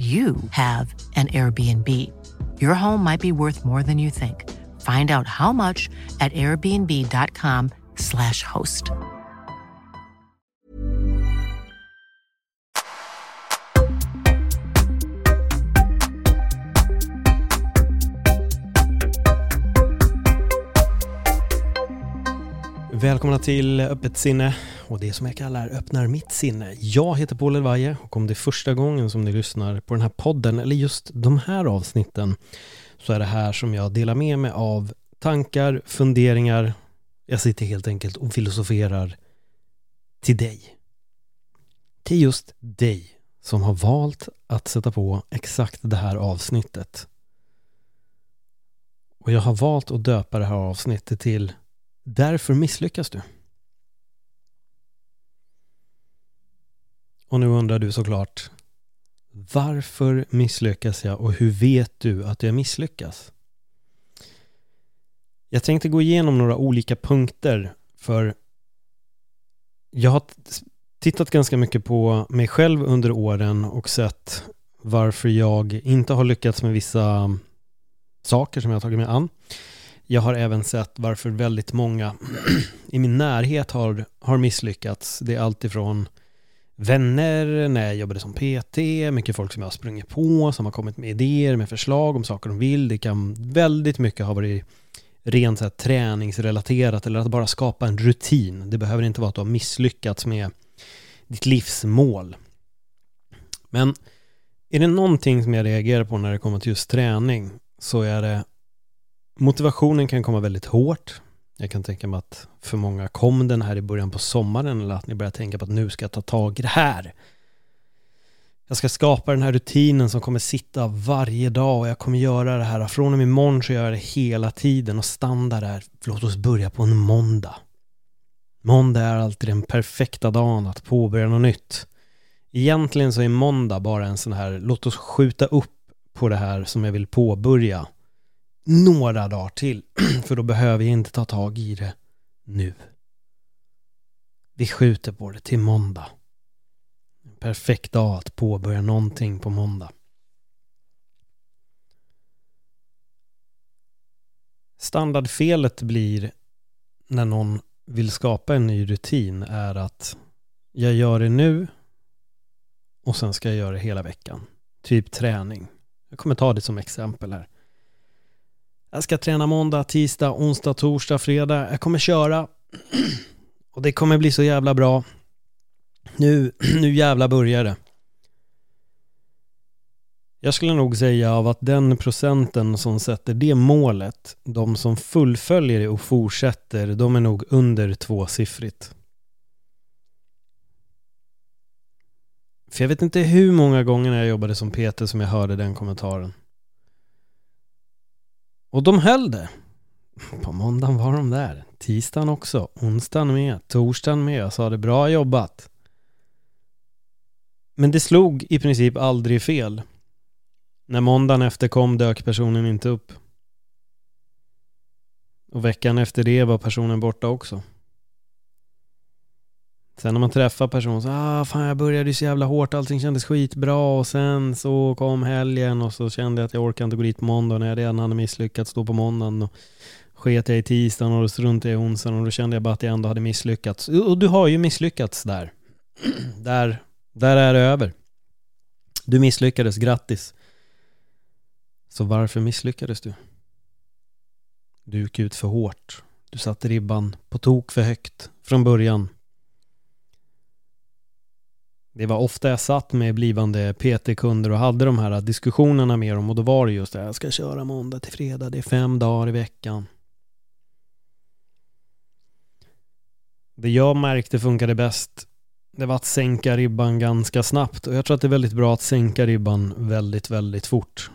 you have an Airbnb. Your home might be worth more than you think. Find out how much at airbnb.com/slash host. Välkomna till Öppet sinne och det som jag kallar Öppnar mitt sinne. Jag heter Paul Elvaje och om det är första gången som ni lyssnar på den här podden eller just de här avsnitten så är det här som jag delar med mig av tankar, funderingar. Jag sitter helt enkelt och filosoferar till dig. Till just dig som har valt att sätta på exakt det här avsnittet. Och jag har valt att döpa det här avsnittet till Därför misslyckas du. Och nu undrar du såklart Varför misslyckas jag och hur vet du att jag misslyckas? Jag tänkte gå igenom några olika punkter för jag har tittat ganska mycket på mig själv under åren och sett varför jag inte har lyckats med vissa saker som jag har tagit mig an. Jag har även sett varför väldigt många i min närhet har, har misslyckats. Det är alltifrån vänner, när jag jobbade som PT, mycket folk som jag har sprungit på, som har kommit med idéer, med förslag om saker de vill. Det kan väldigt mycket ha varit rent så här, träningsrelaterat eller att bara skapa en rutin. Det behöver inte vara att du har misslyckats med ditt livsmål. Men är det någonting som jag reagerar på när det kommer till just träning så är det Motivationen kan komma väldigt hårt. Jag kan tänka mig att för många kom den här i början på sommaren eller att ni börjar tänka på att nu ska jag ta tag i det här. Jag ska skapa den här rutinen som kommer sitta varje dag och jag kommer göra det här. Från och med imorgon så gör jag det hela tiden och standard är låt oss börja på en måndag. Måndag är alltid den perfekta dagen att påbörja något nytt. Egentligen så är måndag bara en sån här låt oss skjuta upp på det här som jag vill påbörja några dagar till. För då behöver jag inte ta tag i det nu. Vi skjuter på det till måndag. En perfekt dag att påbörja någonting på måndag. Standardfelet blir när någon vill skapa en ny rutin är att jag gör det nu och sen ska jag göra det hela veckan. Typ träning. Jag kommer ta det som exempel här. Jag ska träna måndag, tisdag, onsdag, torsdag, fredag. Jag kommer köra. Och det kommer bli så jävla bra. Nu, nu jävla börjar det. Jag skulle nog säga av att den procenten som sätter det målet, de som fullföljer det och fortsätter, de är nog under tvåsiffrigt. För jag vet inte hur många gånger när jag jobbade som PT som jag hörde den kommentaren. Och de höll det. På måndagen var de där. Tisdagen också. Onsdagen med. Torsdagen med. Jag sa det bra jobbat. Men det slog i princip aldrig fel. När måndagen efter kom dök personen inte upp. Och veckan efter det var personen borta också. Sen när man träffar personer så, ah fan jag började ju så jävla hårt, allting kändes skitbra och sen så kom helgen och så kände jag att jag orkade inte gå dit på måndag när jag redan hade misslyckats då på måndagen och sket jag i tisdagen och struntade i onsdagen och då kände jag bara att jag ändå hade misslyckats. Och du har ju misslyckats där. där, där är det över. Du misslyckades, grattis. Så varför misslyckades du? Du gick ut för hårt. Du satte ribban på tok för högt från början. Det var ofta jag satt med blivande PT-kunder och hade de här diskussionerna med dem och då var det just det, jag ska köra måndag till fredag, det är fem dagar i veckan. Det jag märkte funkade bäst, det var att sänka ribban ganska snabbt och jag tror att det är väldigt bra att sänka ribban väldigt, väldigt fort.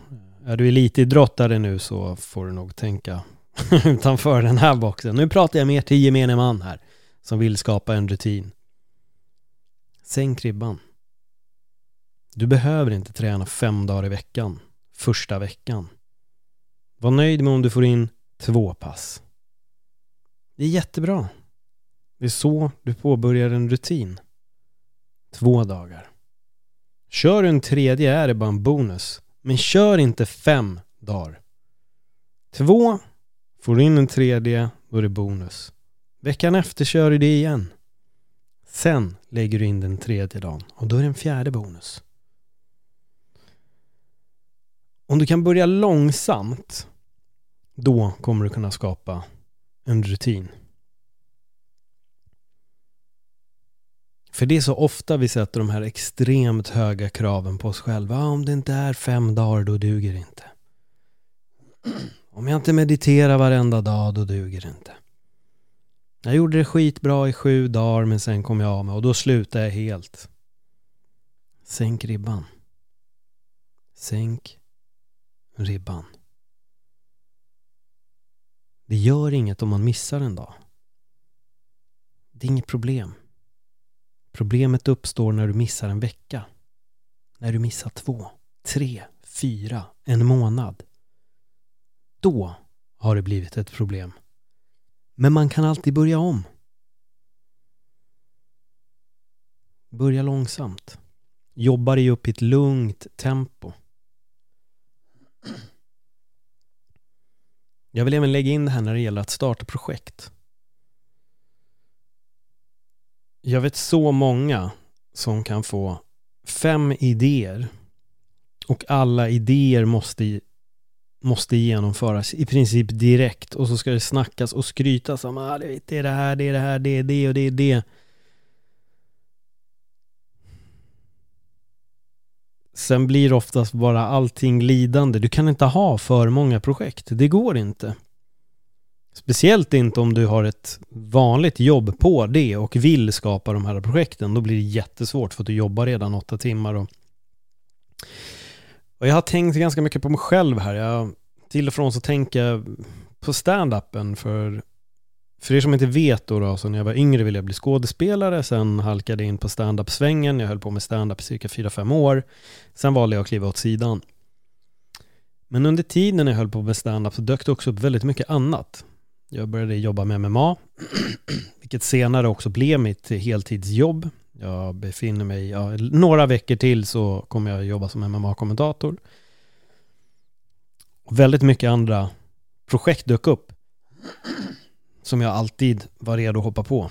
Är du elitidrottare nu så får du nog tänka utanför den här boxen. Nu pratar jag mer till gemene man här som vill skapa en rutin. Sänk ribban. Du behöver inte träna fem dagar i veckan första veckan. Var nöjd med om du får in två pass. Det är jättebra. Det är så du påbörjar en rutin. Två dagar. Kör du en tredje är det bara en bonus. Men kör inte fem dagar. Två, får du in en tredje, då är det bonus. Veckan efter kör du det igen. Sen lägger du in den tredje dagen och då är det en fjärde bonus. Om du kan börja långsamt, då kommer du kunna skapa en rutin. För det är så ofta vi sätter de här extremt höga kraven på oss själva. Ah, om det inte är fem dagar, då duger det inte. Om jag inte mediterar varenda dag, då duger det inte. Jag gjorde det skitbra i sju dagar, men sen kom jag av mig och då slutade jag helt. Sänk ribban. Sänk ribban. Det gör inget om man missar en dag. Det är inget problem. Problemet uppstår när du missar en vecka. När du missar två, tre, fyra, en månad. Då har det blivit ett problem. Men man kan alltid börja om. Börja långsamt. Jobba dig upp i ett lugnt tempo. Jag vill även lägga in det här när det gäller att starta projekt. Jag vet så många som kan få fem idéer och alla idéer måste, måste genomföras i princip direkt och så ska det snackas och skrytas om ah, det är det här, det är det här, det är det och det är det. Sen blir oftast bara allting lidande. Du kan inte ha för många projekt. Det går inte. Speciellt inte om du har ett vanligt jobb på det och vill skapa de här projekten. Då blir det jättesvårt för att du jobbar redan åtta timmar. Och, och jag har tänkt ganska mycket på mig själv här. Jag, till och från så tänker jag på stand-upen för för er som inte vet då, då, så när jag var yngre ville jag bli skådespelare, sen halkade jag in på stand-up-svängen, jag höll på med stand-up i cirka 4-5 år, sen valde jag att kliva åt sidan. Men under tiden jag höll på med stand-up så dök det också upp väldigt mycket annat. Jag började jobba med MMA, vilket senare också blev mitt heltidsjobb. Jag befinner mig, ja, några veckor till så kommer jag jobba som MMA-kommentator. Väldigt mycket andra projekt dök upp som jag alltid var redo att hoppa på.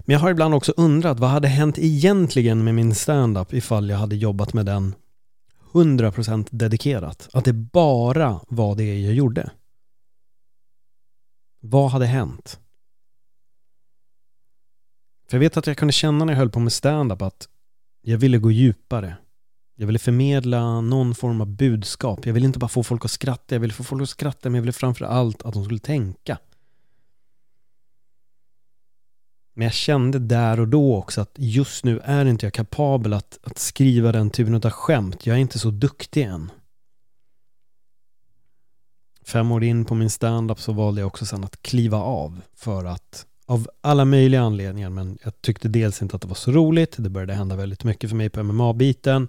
Men jag har ibland också undrat vad hade hänt egentligen med min standup ifall jag hade jobbat med den 100% dedikerat? Att det bara var det jag gjorde. Vad hade hänt? För jag vet att jag kunde känna när jag höll på med stand-up att jag ville gå djupare. Jag ville förmedla någon form av budskap. Jag ville inte bara få folk att skratta, jag ville få folk att skratta men jag ville framför allt att de skulle tänka. Men jag kände där och då också att just nu är inte jag kapabel att, att skriva den typen av skämt. Jag är inte så duktig än. Fem år in på min standup så valde jag också sen att kliva av för att av alla möjliga anledningar men jag tyckte dels inte att det var så roligt. Det började hända väldigt mycket för mig på MMA-biten.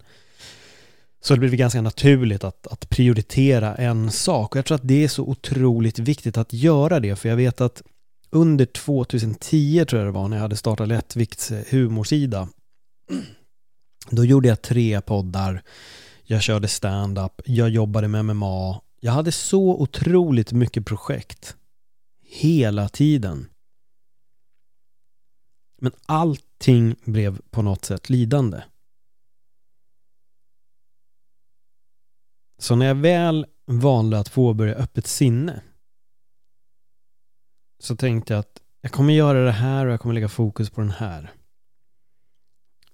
Så det blev ganska naturligt att, att prioritera en sak och jag tror att det är så otroligt viktigt att göra det för jag vet att under 2010 tror jag det var när jag hade startat Lättvikts eh, humorsida. Då gjorde jag tre poddar. Jag körde stand-up, jag jobbade med MMA. Jag hade så otroligt mycket projekt. Hela tiden. Men allting blev på något sätt lidande. Så när jag väl valde att påbörja öppet sinne så tänkte jag att jag kommer göra det här och jag kommer lägga fokus på den här.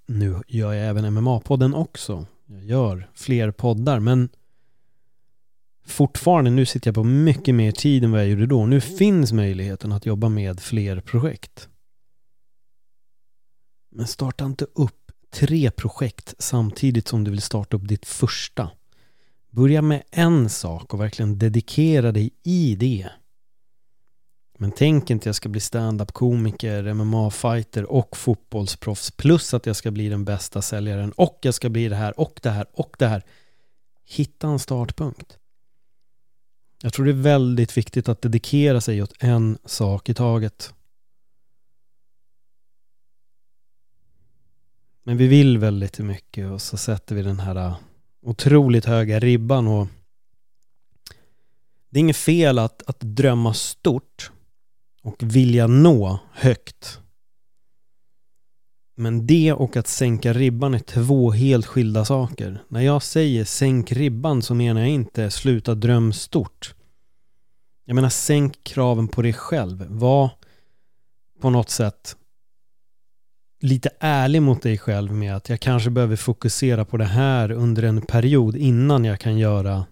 Nu gör jag även MMA-podden också. Jag gör fler poddar men fortfarande, nu sitter jag på mycket mer tid än vad jag gjorde då. Nu finns möjligheten att jobba med fler projekt. Men starta inte upp tre projekt samtidigt som du vill starta upp ditt första. Börja med en sak och verkligen dedikera dig i det. Men tänk inte jag ska bli stand-up komiker, MMA-fighter och fotbollsproffs plus att jag ska bli den bästa säljaren och jag ska bli det här och det här och det här. Hitta en startpunkt. Jag tror det är väldigt viktigt att dedikera sig åt en sak i taget. Men vi vill väldigt mycket och så sätter vi den här äh, otroligt höga ribban och det är inget fel att, att drömma stort och vilja nå högt. Men det och att sänka ribban är två helt skilda saker. När jag säger sänk ribban så menar jag inte sluta dröm stort. Jag menar sänk kraven på dig själv. Var på något sätt lite ärlig mot dig själv med att jag kanske behöver fokusera på det här under en period innan jag kan göra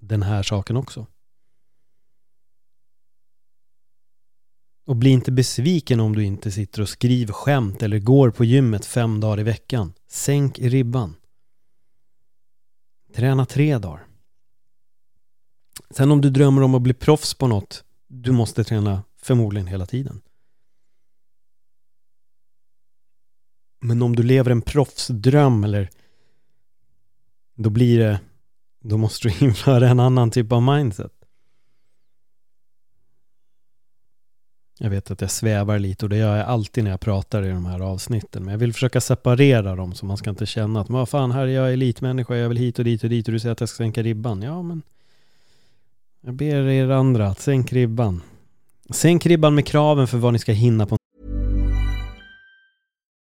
den här saken också. Och bli inte besviken om du inte sitter och skriver skämt eller går på gymmet fem dagar i veckan. Sänk ribban. Träna tre dagar. Sen om du drömmer om att bli proffs på något, du måste träna förmodligen hela tiden. Men om du lever en proffsdröm eller då blir det, då måste du införa en annan typ av mindset. Jag vet att jag svävar lite och det gör jag alltid när jag pratar i de här avsnitten. Men jag vill försöka separera dem så man ska inte känna att vad fan, här är jag elitmänniska, jag vill hit och dit och dit och du säger att jag ska sänka ribban. Ja, men jag ber er andra att sänk ribban. Sänk ribban med kraven för vad ni ska hinna på.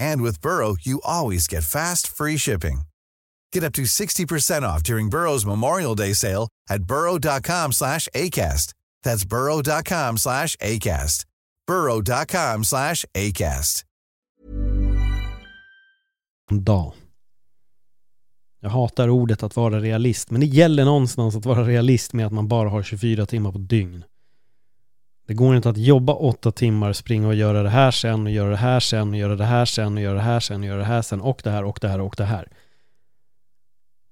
And with Burrow, you always get fast, free shipping. Get up to 60% off during Burrow's Memorial Day sale at burrow.com slash ACAST. That's burrow.com slash ACAST. burrow.com slash ACAST. Dag. Jag hatar ordet att vara realist, men det gäller någonstans att vara realist med att man bara har 24 timmar på dygn. Det går inte att jobba åtta timmar, springa och göra det här sen och göra det här sen och göra det här sen och göra det här sen och göra det här sen och det här och det här och det här.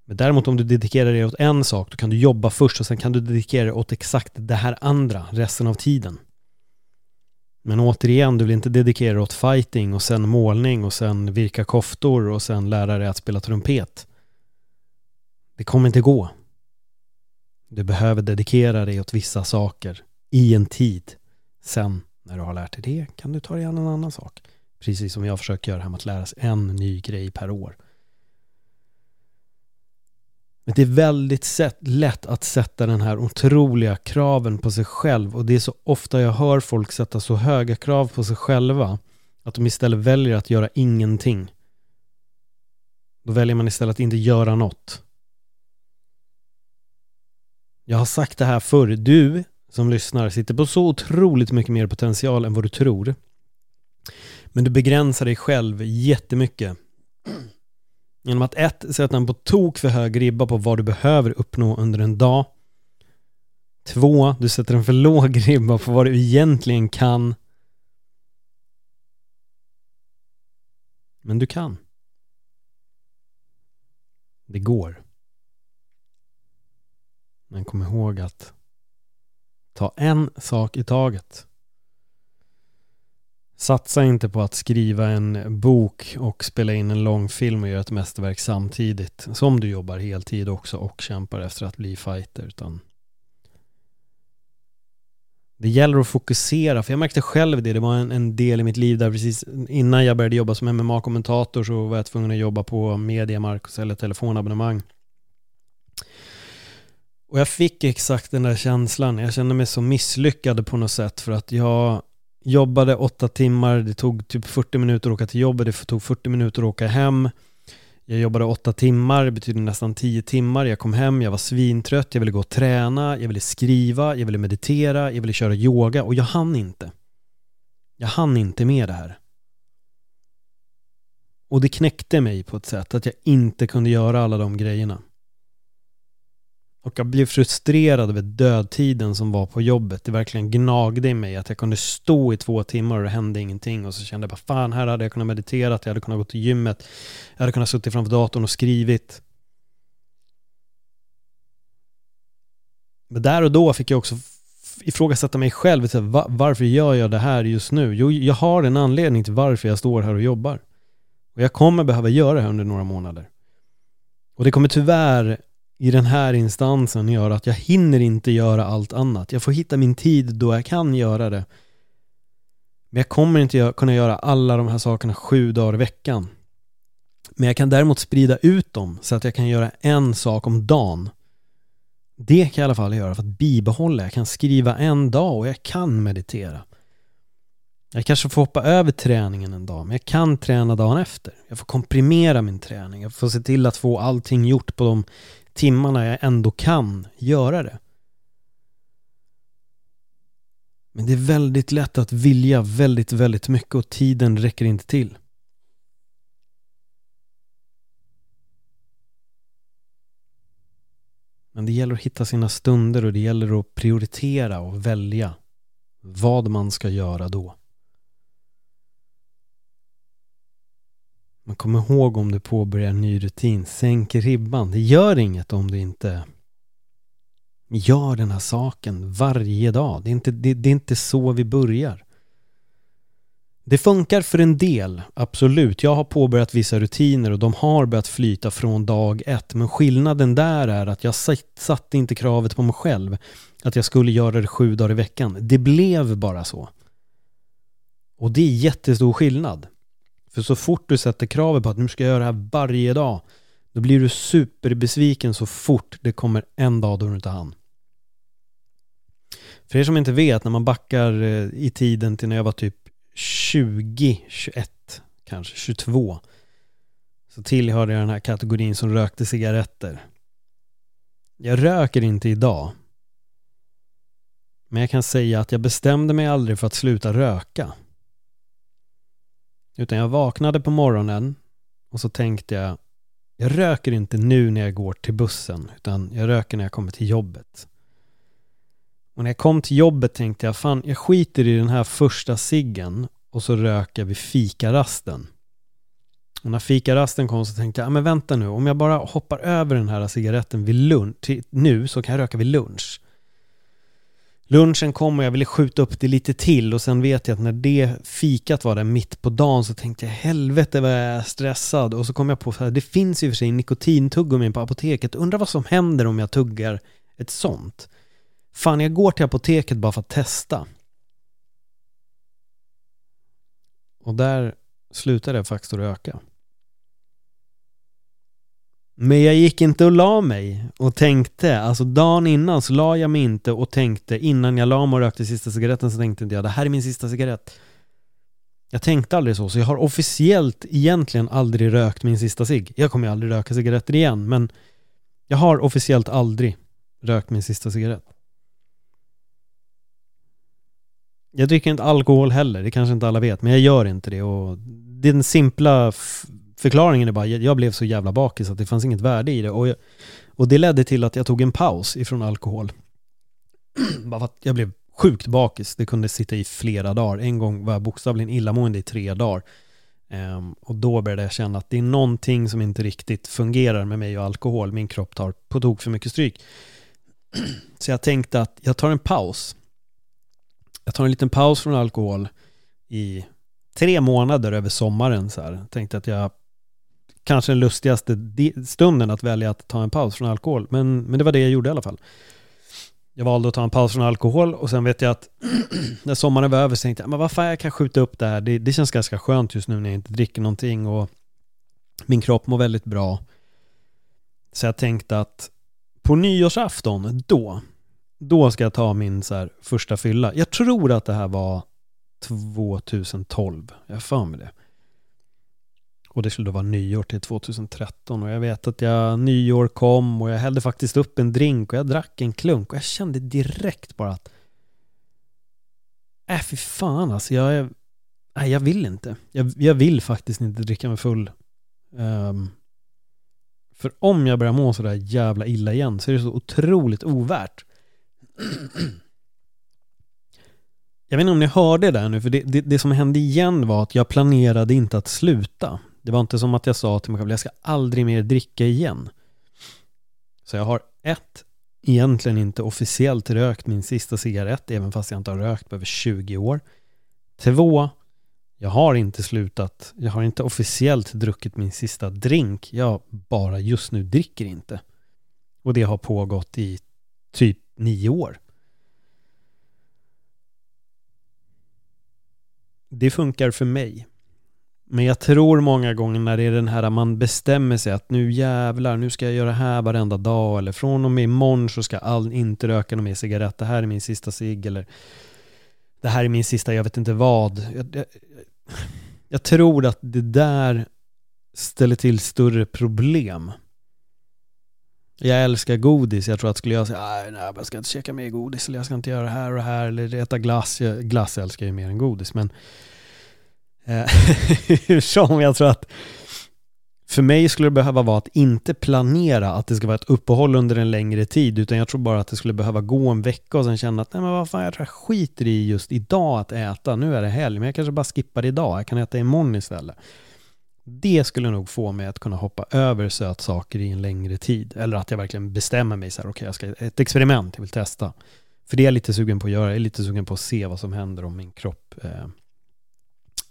Men däremot om du dedikerar dig åt en sak, då kan du jobba först och sen kan du dedikera dig åt exakt det här andra resten av tiden. Men återigen, du vill inte dedikera dig åt fighting och sen målning och sen virka koftor och sen lära dig att spela trumpet. Det kommer inte gå. Du behöver dedikera dig åt vissa saker i en tid. Sen när du har lärt dig det kan du ta dig an en annan sak. Precis som jag försöker göra här med att lära sig en ny grej per år. Men det är väldigt lätt att sätta den här otroliga kraven på sig själv och det är så ofta jag hör folk sätta så höga krav på sig själva att de istället väljer att göra ingenting. Då väljer man istället att inte göra något. Jag har sagt det här förr. Du som lyssnar sitter på så otroligt mycket mer potential än vad du tror. Men du begränsar dig själv jättemycket. Genom att ett, sätta en på tok för hög ribba på vad du behöver uppnå under en dag. Två, du sätter en för låg ribba på vad du egentligen kan. Men du kan. Det går. Men kom ihåg att ta en sak i taget. Satsa inte på att skriva en bok och spela in en långfilm och göra ett mästerverk samtidigt som du jobbar heltid också och kämpar efter att bli fighter utan det gäller att fokusera, för jag märkte själv det, det var en, en del i mitt liv där precis innan jag började jobba som MMA-kommentator så var jag tvungen att jobba på Mediamark och sälja telefonabonnemang. Och jag fick exakt den där känslan. Jag kände mig så misslyckad på något sätt för att jag jobbade åtta timmar, det tog typ 40 minuter att åka till jobbet, det tog 40 minuter att åka hem. Jag jobbade åtta timmar, det betyder nästan tio timmar. Jag kom hem, jag var svintrött, jag ville gå och träna, jag ville skriva, jag ville meditera, jag ville köra yoga och jag hann inte. Jag hann inte med det här. Och det knäckte mig på ett sätt att jag inte kunde göra alla de grejerna. Och jag blev frustrerad över dödtiden som var på jobbet. Det verkligen gnagde i mig att jag kunde stå i två timmar och det hände ingenting. Och så kände jag bara fan, här hade jag kunnat meditera, jag hade kunnat gå till gymmet, jag hade kunnat sitta framför datorn och skrivit. Men där och då fick jag också ifrågasätta mig själv. Varför gör jag det här just nu? Jo, jag har en anledning till varför jag står här och jobbar. Och jag kommer behöva göra det här under några månader. Och det kommer tyvärr i den här instansen göra att jag hinner inte göra allt annat. Jag får hitta min tid då jag kan göra det. Men jag kommer inte kunna göra alla de här sakerna sju dagar i veckan. Men jag kan däremot sprida ut dem så att jag kan göra en sak om dagen. Det kan jag i alla fall göra för att bibehålla. Jag kan skriva en dag och jag kan meditera. Jag kanske får hoppa över träningen en dag, men jag kan träna dagen efter. Jag får komprimera min träning. Jag får se till att få allting gjort på de timmarna jag ändå kan göra det. Men det är väldigt lätt att vilja väldigt, väldigt mycket och tiden räcker inte till. Men det gäller att hitta sina stunder och det gäller att prioritera och välja vad man ska göra då. Men kom ihåg om du påbörjar en ny rutin, sänk ribban. Det gör inget om du inte gör den här saken varje dag. Det är inte, det, det är inte så vi börjar. Det funkar för en del, absolut. Jag har påbörjat vissa rutiner och de har börjat flyta från dag ett. Men skillnaden där är att jag satte inte kravet på mig själv att jag skulle göra det sju dagar i veckan. Det blev bara så. Och det är jättestor skillnad. För så fort du sätter kravet på att nu ska jag göra det här varje dag, då blir du superbesviken så fort det kommer en dag då du inte hann. För er som inte vet, när man backar eh, i tiden till när jag var typ 20, 21, kanske 22, så tillhörde jag den här kategorin som rökte cigaretter. Jag röker inte idag. Men jag kan säga att jag bestämde mig aldrig för att sluta röka. Utan jag vaknade på morgonen och så tänkte jag, jag röker inte nu när jag går till bussen, utan jag röker när jag kommer till jobbet. Och när jag kom till jobbet tänkte jag, fan, jag skiter i den här första ciggen och så röker jag vid fikarasten. Och när fikarasten kom så tänkte jag, men vänta nu, om jag bara hoppar över den här cigaretten vid lunch, nu så kan jag röka vid lunch. Lunchen kom och jag ville skjuta upp det lite till och sen vet jag att när det fikat var där mitt på dagen så tänkte jag helvete vad jag är stressad och så kom jag på att det finns ju för sig nikotintuggummi på apoteket. Undrar vad som händer om jag tuggar ett sånt. Fan, jag går till apoteket bara för att testa. Och där slutade jag faktiskt att röka. Men jag gick inte och la mig och tänkte, alltså dagen innan så la jag mig inte och tänkte innan jag la mig och rökte sista cigaretten så tänkte inte jag det här är min sista cigarett. Jag tänkte aldrig så, så jag har officiellt egentligen aldrig rökt min sista cigg. Jag kommer ju aldrig röka cigaretter igen, men jag har officiellt aldrig rökt min sista cigarett. Jag dricker inte alkohol heller, det kanske inte alla vet, men jag gör inte det och den simpla förklaringen är bara, jag blev så jävla bakis att det fanns inget värde i det. Och, jag, och det ledde till att jag tog en paus ifrån alkohol. bara för att jag blev sjukt bakis. Det kunde sitta i flera dagar. En gång var jag bokstavligen illamående i tre dagar. Um, och då började jag känna att det är någonting som inte riktigt fungerar med mig och alkohol. Min kropp tar på tok för mycket stryk. Så jag tänkte att jag tar en paus. Jag tar en liten paus från alkohol i tre månader över sommaren. Så här. Tänkte att jag kanske den lustigaste stunden att välja att ta en paus från alkohol. Men, men det var det jag gjorde i alla fall. Jag valde att ta en paus från alkohol och sen vet jag att när sommaren var över så tänkte jag, men vad fan jag kan skjuta upp det här. Det, det känns ganska skönt just nu när jag inte dricker någonting och min kropp mår väldigt bra. Så jag tänkte att på nyårsafton, då, då ska jag ta min så här första fylla. Jag tror att det här var 2012. Jag har för mig det. Och det skulle då vara nyår till 2013 och jag vet att jag nyår kom och jag hällde faktiskt upp en drink och jag drack en klunk och jag kände direkt bara att Äh fy fan alltså, jag är... Nej, jag vill inte. Jag, jag vill faktiskt inte dricka mig full. Um, för om jag börjar må sådär jävla illa igen så är det så otroligt ovärt. Jag vet inte om ni hörde det där nu, för det, det, det, som hände igen var att jag planerade inte att sluta. Det var inte som att jag sa till mig själv, jag ska aldrig mer dricka igen. Så jag har ett, egentligen inte officiellt rökt min sista cigarett, även fast jag inte har rökt på över 20 år. Två, jag har inte slutat, jag har inte officiellt druckit min sista drink, jag bara just nu dricker inte. Och det har pågått i typ nio år. Det funkar för mig. Men jag tror många gånger när det är den här man bestämmer sig att nu jävlar, nu ska jag göra det här varenda dag eller från och med imorgon så ska jag inte röka någon mer cigarett. Det här är min sista cigg eller det här är min sista jag vet inte vad. Jag, jag, jag tror att det där ställer till större problem. Jag älskar godis. Jag tror att skulle jag säga nej, nej, jag ska inte käka mer godis eller jag ska inte göra det här och det här eller äta glass. Glass älskar jag ju mer än godis men hur eh, som, jag tror att för mig skulle det behöva vara att inte planera att det ska vara ett uppehåll under en längre tid, utan jag tror bara att det skulle behöva gå en vecka och sen känna att nej men vad fan, jag tror jag skiter i just idag att äta. Nu är det helg, men jag kanske bara skippar idag. Jag kan äta imorgon istället. Det skulle nog få mig att kunna hoppa över sötsaker i en längre tid. Eller att jag verkligen bestämmer mig så här, okej, okay, jag ska ett experiment, jag vill testa. För det är jag lite sugen på att göra. Jag är lite sugen på att se vad som händer om min kropp eh,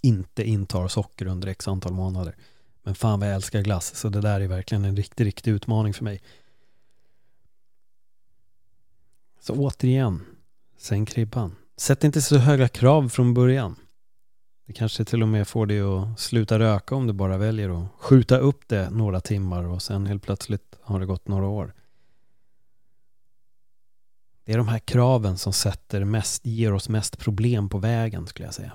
inte intar socker under x antal månader. Men fan vad jag älskar glass, så det där är verkligen en riktig, riktig utmaning för mig. Så återigen, sänk ribban. Sätt inte så höga krav från början. Det kanske till och med får dig att sluta röka om du bara väljer att skjuta upp det några timmar och sen helt plötsligt har det gått några år. Det är de här kraven som sätter mest, ger oss mest problem på vägen skulle jag säga.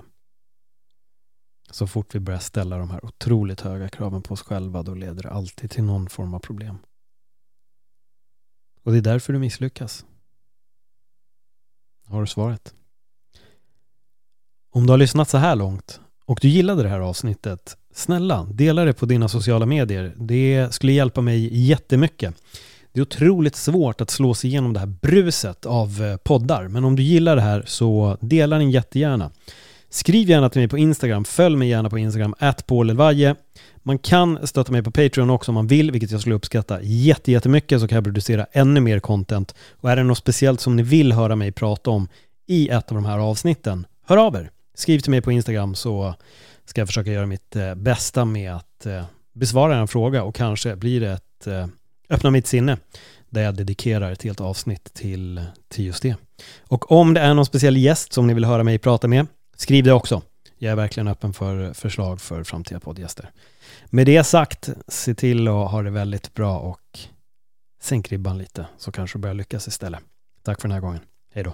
Så fort vi börjar ställa de här otroligt höga kraven på oss själva då leder det alltid till någon form av problem. Och det är därför du misslyckas. Har du svaret? Om du har lyssnat så här långt och du gillade det här avsnittet, snälla dela det på dina sociala medier. Det skulle hjälpa mig jättemycket. Det är otroligt svårt att slå sig igenom det här bruset av eh, poddar, men om du gillar det här så dela den jättegärna. Skriv gärna till mig på Instagram, följ mig gärna på Instagram, @paulelvaje. Man kan stötta mig på Patreon också om man vill, vilket jag skulle uppskatta jättemycket så kan jag producera ännu mer content. Och är det något speciellt som ni vill höra mig prata om i ett av de här avsnitten, hör av er. Skriv till mig på Instagram så ska jag försöka göra mitt eh, bästa med att eh, besvara en fråga och kanske blir det ett eh, öppna mitt sinne där jag dedikerar ett helt avsnitt till, till just det. Och om det är någon speciell gäst som ni vill höra mig prata med Skriv det också. Jag är verkligen öppen för förslag för framtida poddgäster. Med det sagt, se till att ha det väldigt bra och sänk ribban lite så kanske du börjar lyckas istället. Tack för den här gången. Hej då.